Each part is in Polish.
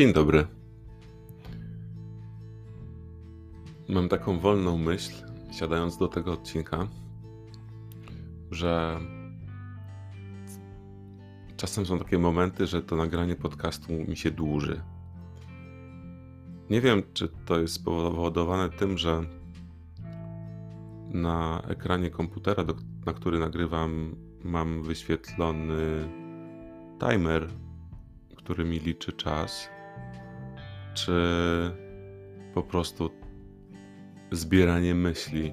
Dzień dobry. Mam taką wolną myśl, siadając do tego odcinka, że czasem są takie momenty, że to nagranie podcastu mi się dłuży. Nie wiem, czy to jest spowodowane tym, że na ekranie komputera, na który nagrywam, mam wyświetlony timer, który mi liczy czas, czy po prostu zbieranie myśli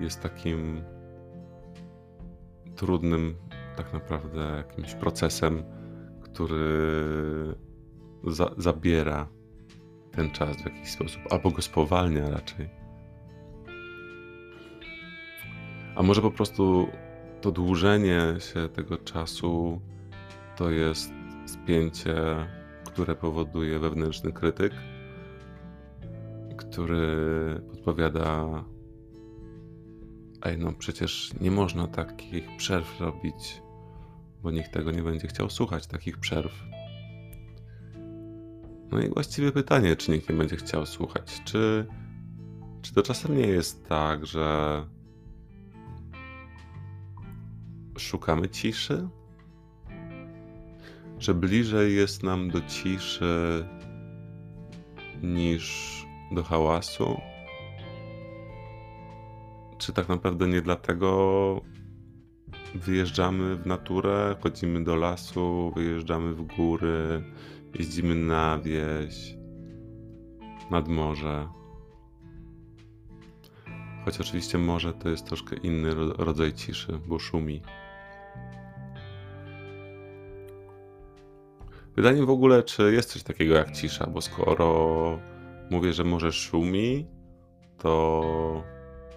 jest takim trudnym, tak naprawdę jakimś procesem, który za, zabiera ten czas w jakiś sposób, albo go spowalnia raczej. A może po prostu to dłużenie się tego czasu to jest spięcie, które powoduje wewnętrzny krytyk, który podpowiada: Ej, no przecież nie można takich przerw robić, bo nikt tego nie będzie chciał słuchać, takich przerw. No i właściwie pytanie, czy nikt nie będzie chciał słuchać. Czy, czy to czasem nie jest tak, że szukamy ciszy? Że bliżej jest nam do ciszy niż do hałasu? Czy tak naprawdę nie dlatego wyjeżdżamy w naturę, chodzimy do lasu, wyjeżdżamy w góry, jeździmy na wieś, nad morze? Choć oczywiście morze to jest troszkę inny rodzaj ciszy, bo szumi. Pytanie w ogóle, czy jest coś takiego jak cisza, bo skoro mówię, że morze szumi, to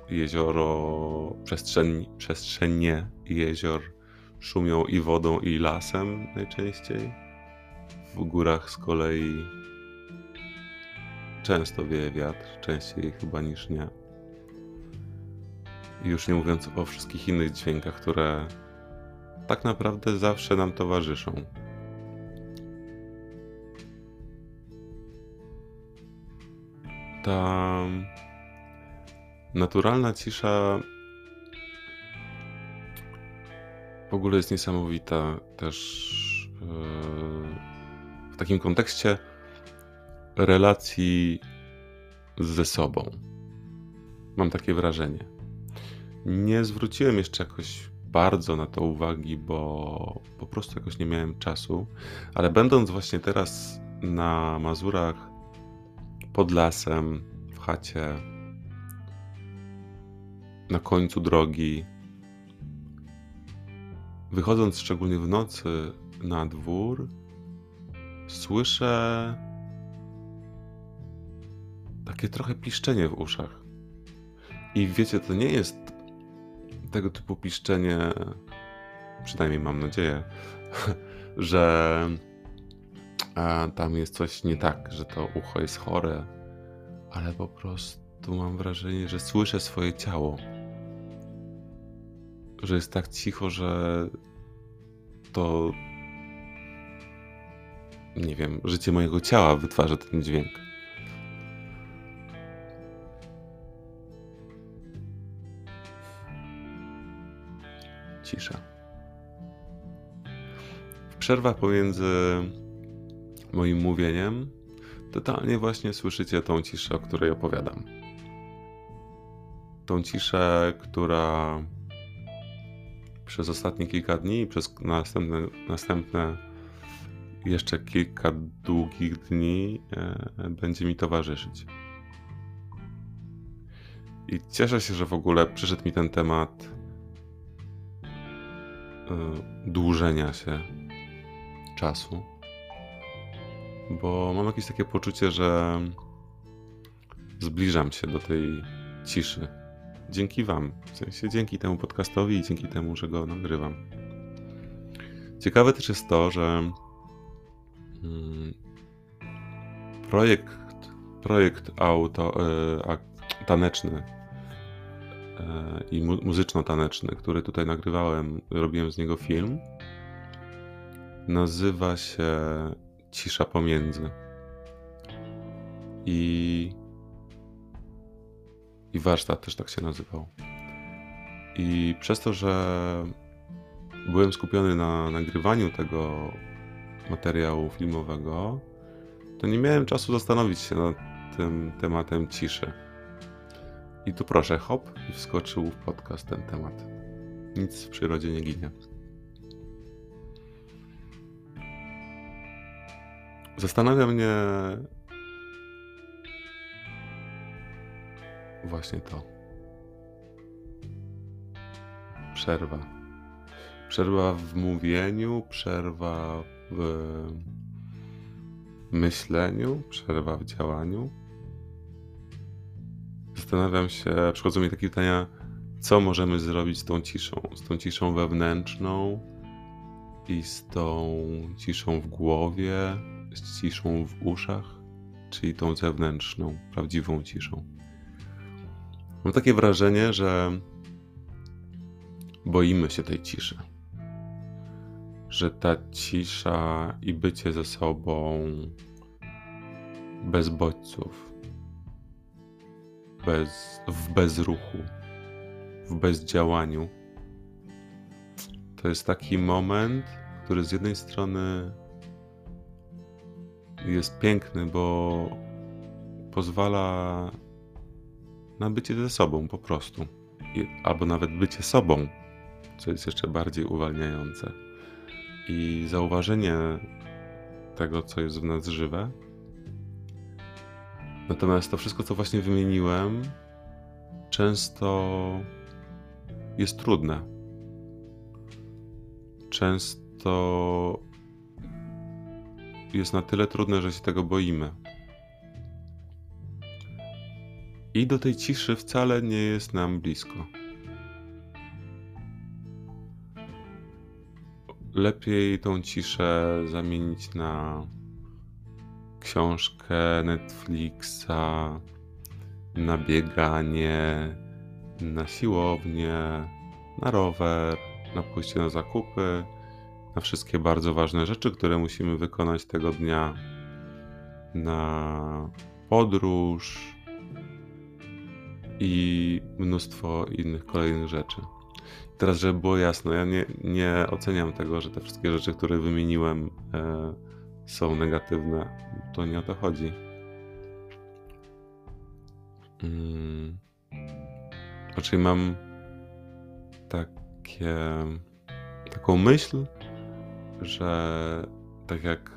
jezioro, przestrzeń, przestrzenie jezior szumią i wodą, i lasem najczęściej. W górach z kolei często wieje wiatr, częściej chyba niż nie. Już nie mówiąc o wszystkich innych dźwiękach, które tak naprawdę zawsze nam towarzyszą. Ta naturalna cisza w ogóle jest niesamowita też e, w takim kontekście relacji ze sobą. Mam takie wrażenie. Nie zwróciłem jeszcze jakoś bardzo na to uwagi, bo po prostu jakoś nie miałem czasu, ale będąc właśnie teraz na Mazurach pod lasem, w chacie, na końcu drogi. Wychodząc szczególnie w nocy na dwór, słyszę takie trochę piszczenie w uszach. I wiecie, to nie jest tego typu piszczenie, przynajmniej mam nadzieję, że a tam jest coś nie tak, że to ucho jest chore, ale po prostu mam wrażenie, że słyszę swoje ciało. Że jest tak cicho, że to. Nie wiem, życie mojego ciała wytwarza ten dźwięk. Cisza. W przerwach pomiędzy moim mówieniem, totalnie właśnie słyszycie tą ciszę, o której opowiadam. Tą ciszę, która przez ostatnie kilka dni i przez następne, następne jeszcze kilka długich dni e, będzie mi towarzyszyć. I cieszę się, że w ogóle przyszedł mi ten temat e, dłużenia się czasu bo mam jakieś takie poczucie, że zbliżam się do tej ciszy. Dzięki Wam, w sensie dzięki temu podcastowi i dzięki temu, że go nagrywam. Ciekawe też jest to, że mm, projekt, projekt auto, e, taneczny e, i mu, muzyczno-taneczny, który tutaj nagrywałem, robiłem z niego film, nazywa się cisza pomiędzy. i, i warsztat też tak się nazywał. I przez to, że byłem skupiony na nagrywaniu tego materiału filmowego, to nie miałem czasu zastanowić się nad tym tematem ciszy. I tu proszę, hop, i wskoczył w podcast ten temat. Nic w przyrodzie nie ginie. Zastanawia mnie właśnie to. Przerwa. Przerwa w mówieniu, przerwa w myśleniu, przerwa w działaniu. Zastanawiam się, przychodzą mi takie pytania, co możemy zrobić z tą ciszą, z tą ciszą wewnętrzną i z tą ciszą w głowie, z ciszą w uszach, czyli tą zewnętrzną, prawdziwą ciszą. Mam takie wrażenie, że boimy się tej ciszy. Że ta cisza i bycie ze sobą bez bodźców, bez, w bezruchu, w bezdziałaniu, to jest taki moment, który z jednej strony jest piękny, bo pozwala na bycie ze sobą po prostu. Albo nawet bycie sobą, co jest jeszcze bardziej uwalniające. I zauważenie tego, co jest w nas żywe. Natomiast to wszystko, co właśnie wymieniłem, często jest trudne. Często jest na tyle trudne, że się tego boimy. I do tej ciszy wcale nie jest nam blisko. Lepiej tą ciszę zamienić na książkę Netflixa, na bieganie, na siłownię, na rower, na pójście na zakupy, na wszystkie bardzo ważne rzeczy, które musimy wykonać tego dnia, na podróż i mnóstwo innych kolejnych rzeczy. Teraz, żeby było jasno, ja nie, nie oceniam tego, że te wszystkie rzeczy, które wymieniłem, e, są negatywne. To nie o to chodzi. Hmm. Raczej mam takie, taką myśl, że tak jak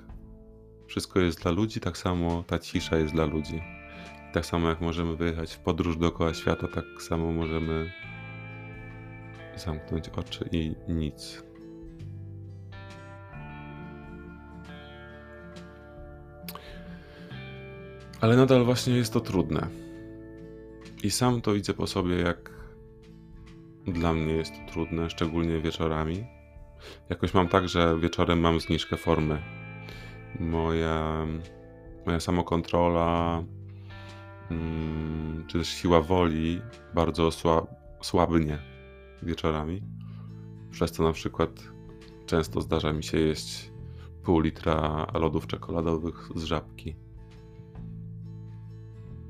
wszystko jest dla ludzi, tak samo ta cisza jest dla ludzi. Tak samo jak możemy wyjechać w podróż dookoła świata, tak samo możemy zamknąć oczy i nic. Ale nadal właśnie jest to trudne. I sam to widzę po sobie, jak dla mnie jest to trudne, szczególnie wieczorami. Jakoś mam tak, że wieczorem mam zniżkę formy. Moja, moja samokontrola, mm, czy też siła woli bardzo sła, słabnie wieczorami. Przez to na przykład często zdarza mi się jeść pół litra lodów czekoladowych z żabki.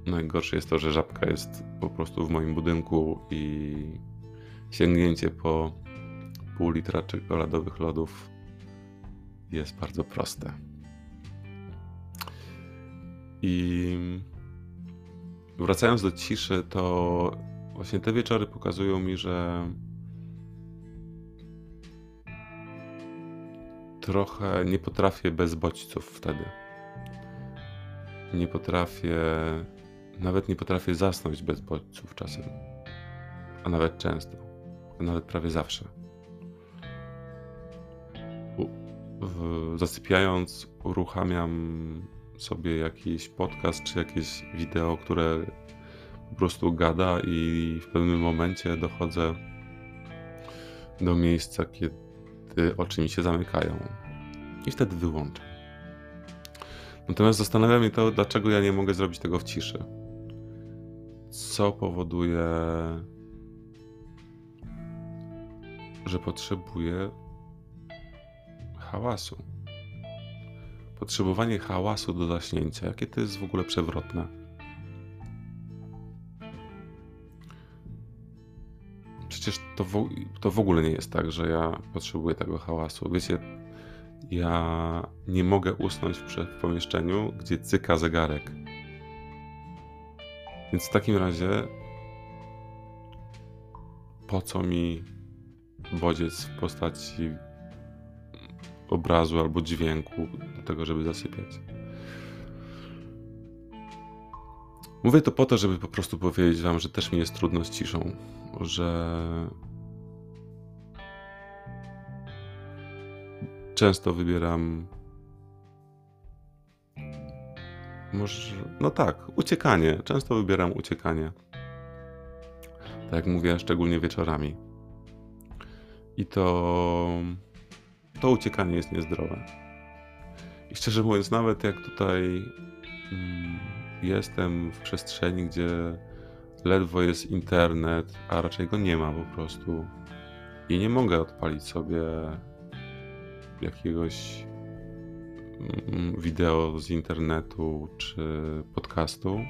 Najgorsze jest to, że żabka jest po prostu w moim budynku i sięgnięcie po pół litra czekoladowych lodów jest bardzo proste. I wracając do ciszy, to właśnie te wieczory pokazują mi, że trochę nie potrafię bez bodźców wtedy. Nie potrafię, nawet nie potrafię zasnąć bez bodźców czasem, a nawet często, a nawet prawie zawsze. Zasypiając, uruchamiam sobie jakiś podcast czy jakieś wideo, które po prostu gada, i w pewnym momencie dochodzę do miejsca, kiedy oczy mi się zamykają. I wtedy wyłączam. Natomiast zastanawia mnie to, dlaczego ja nie mogę zrobić tego w ciszy. Co powoduje, że potrzebuję hałasu. potrzebowanie hałasu do zaśnięcia, jakie to jest w ogóle przewrotne. Przecież to w, to w ogóle nie jest tak, że ja potrzebuję tego hałasu. Wiecie, ja nie mogę usnąć w, pomieszczeniu, gdzie cyka zegarek. Więc w takim razie po co mi bodziec w postaci obrazu albo dźwięku do tego, żeby zasypiać. Mówię to po to, żeby po prostu powiedzieć Wam, że też mi jest trudno z ciszą, że często wybieram. Może, no tak, uciekanie. Często wybieram uciekanie. Tak jak mówię, szczególnie wieczorami. I to to uciekanie jest niezdrowe. I szczerze mówiąc, nawet jak tutaj mm, jestem w przestrzeni, gdzie ledwo jest internet, a raczej go nie ma po prostu, i nie mogę odpalić sobie jakiegoś mm, wideo z internetu czy podcastu,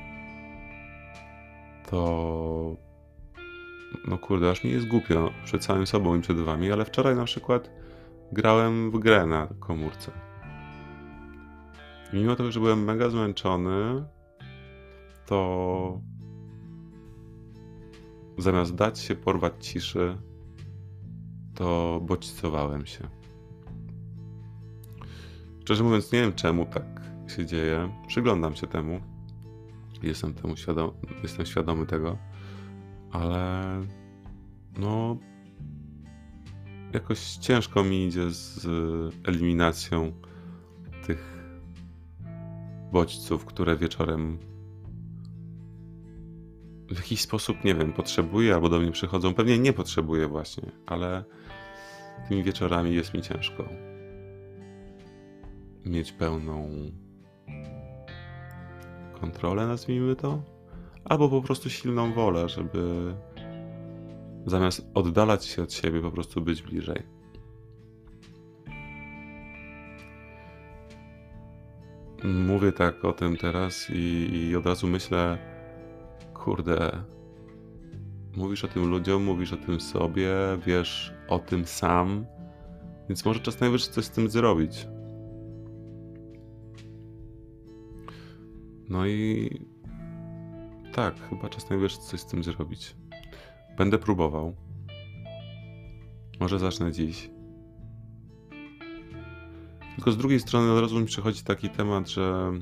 to no kurde, aż mi jest głupio przed samym sobą i przed wami, ale wczoraj na przykład grałem w grę na komórce. I mimo tego, że byłem mega zmęczony, to zamiast dać się porwać ciszy, to bodźcowałem się. Szczerze mówiąc, nie wiem czemu tak się dzieje. Przyglądam się temu. Jestem temu świadom, jestem świadomy tego, ale no jakoś ciężko mi idzie z eliminacją tych bodźców, które wieczorem w jakiś sposób, nie wiem, potrzebuję albo do mnie przychodzą. Pewnie nie potrzebuję właśnie, ale tymi wieczorami jest mi ciężko mieć pełną kontrolę, nazwijmy to, albo po prostu silną wolę, żeby zamiast oddalać się od siebie, po prostu być bliżej. Mówię tak o tym teraz i, i od razu myślę, kurde, mówisz o tym ludziom, mówisz o tym sobie, wiesz o tym sam, więc może czas najwyższy coś z tym zrobić. No i tak, chyba czas najwyższy coś z tym zrobić. Będę próbował. Może zacznę dziś. Tylko z drugiej strony od razu mi przychodzi taki temat, że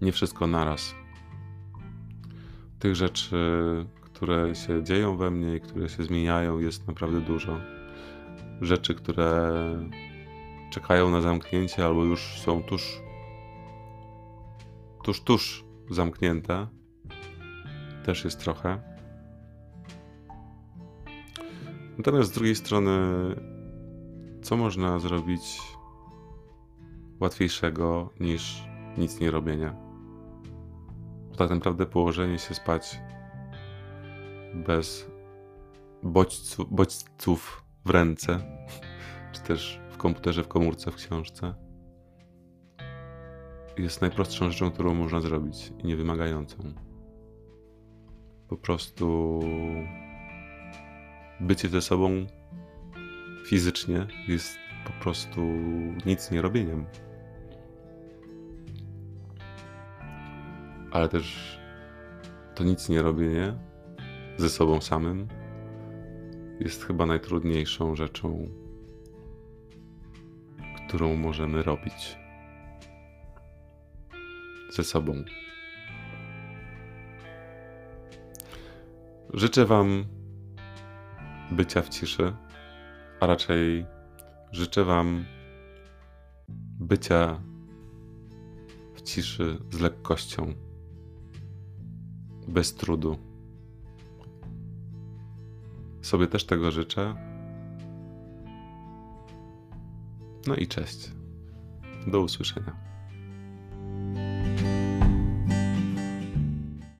nie wszystko naraz. Tych rzeczy, które się dzieją we mnie i które się zmieniają, jest naprawdę dużo. Rzeczy, które czekają na zamknięcie albo już są tuż, tuż, tuż zamknięte, też jest trochę. Natomiast z drugiej strony, co można zrobić łatwiejszego niż nic nie robienia? Bo tak naprawdę położenie się spać bez bodźcu, bodźców w ręce, czy też w komputerze, w komórce, w książce, jest najprostszą rzeczą, którą można zrobić i niewymagającą. Po prostu bycie ze sobą fizycznie jest po prostu nic nie robieniem. Ale też to nic nie robienie ze sobą samym jest chyba najtrudniejszą rzeczą, którą możemy robić ze sobą. Życzę Wam bycia w ciszy, a raczej życzę Wam bycia w ciszy z lekkością, bez trudu. Sobie też tego życzę. No i cześć. Do usłyszenia.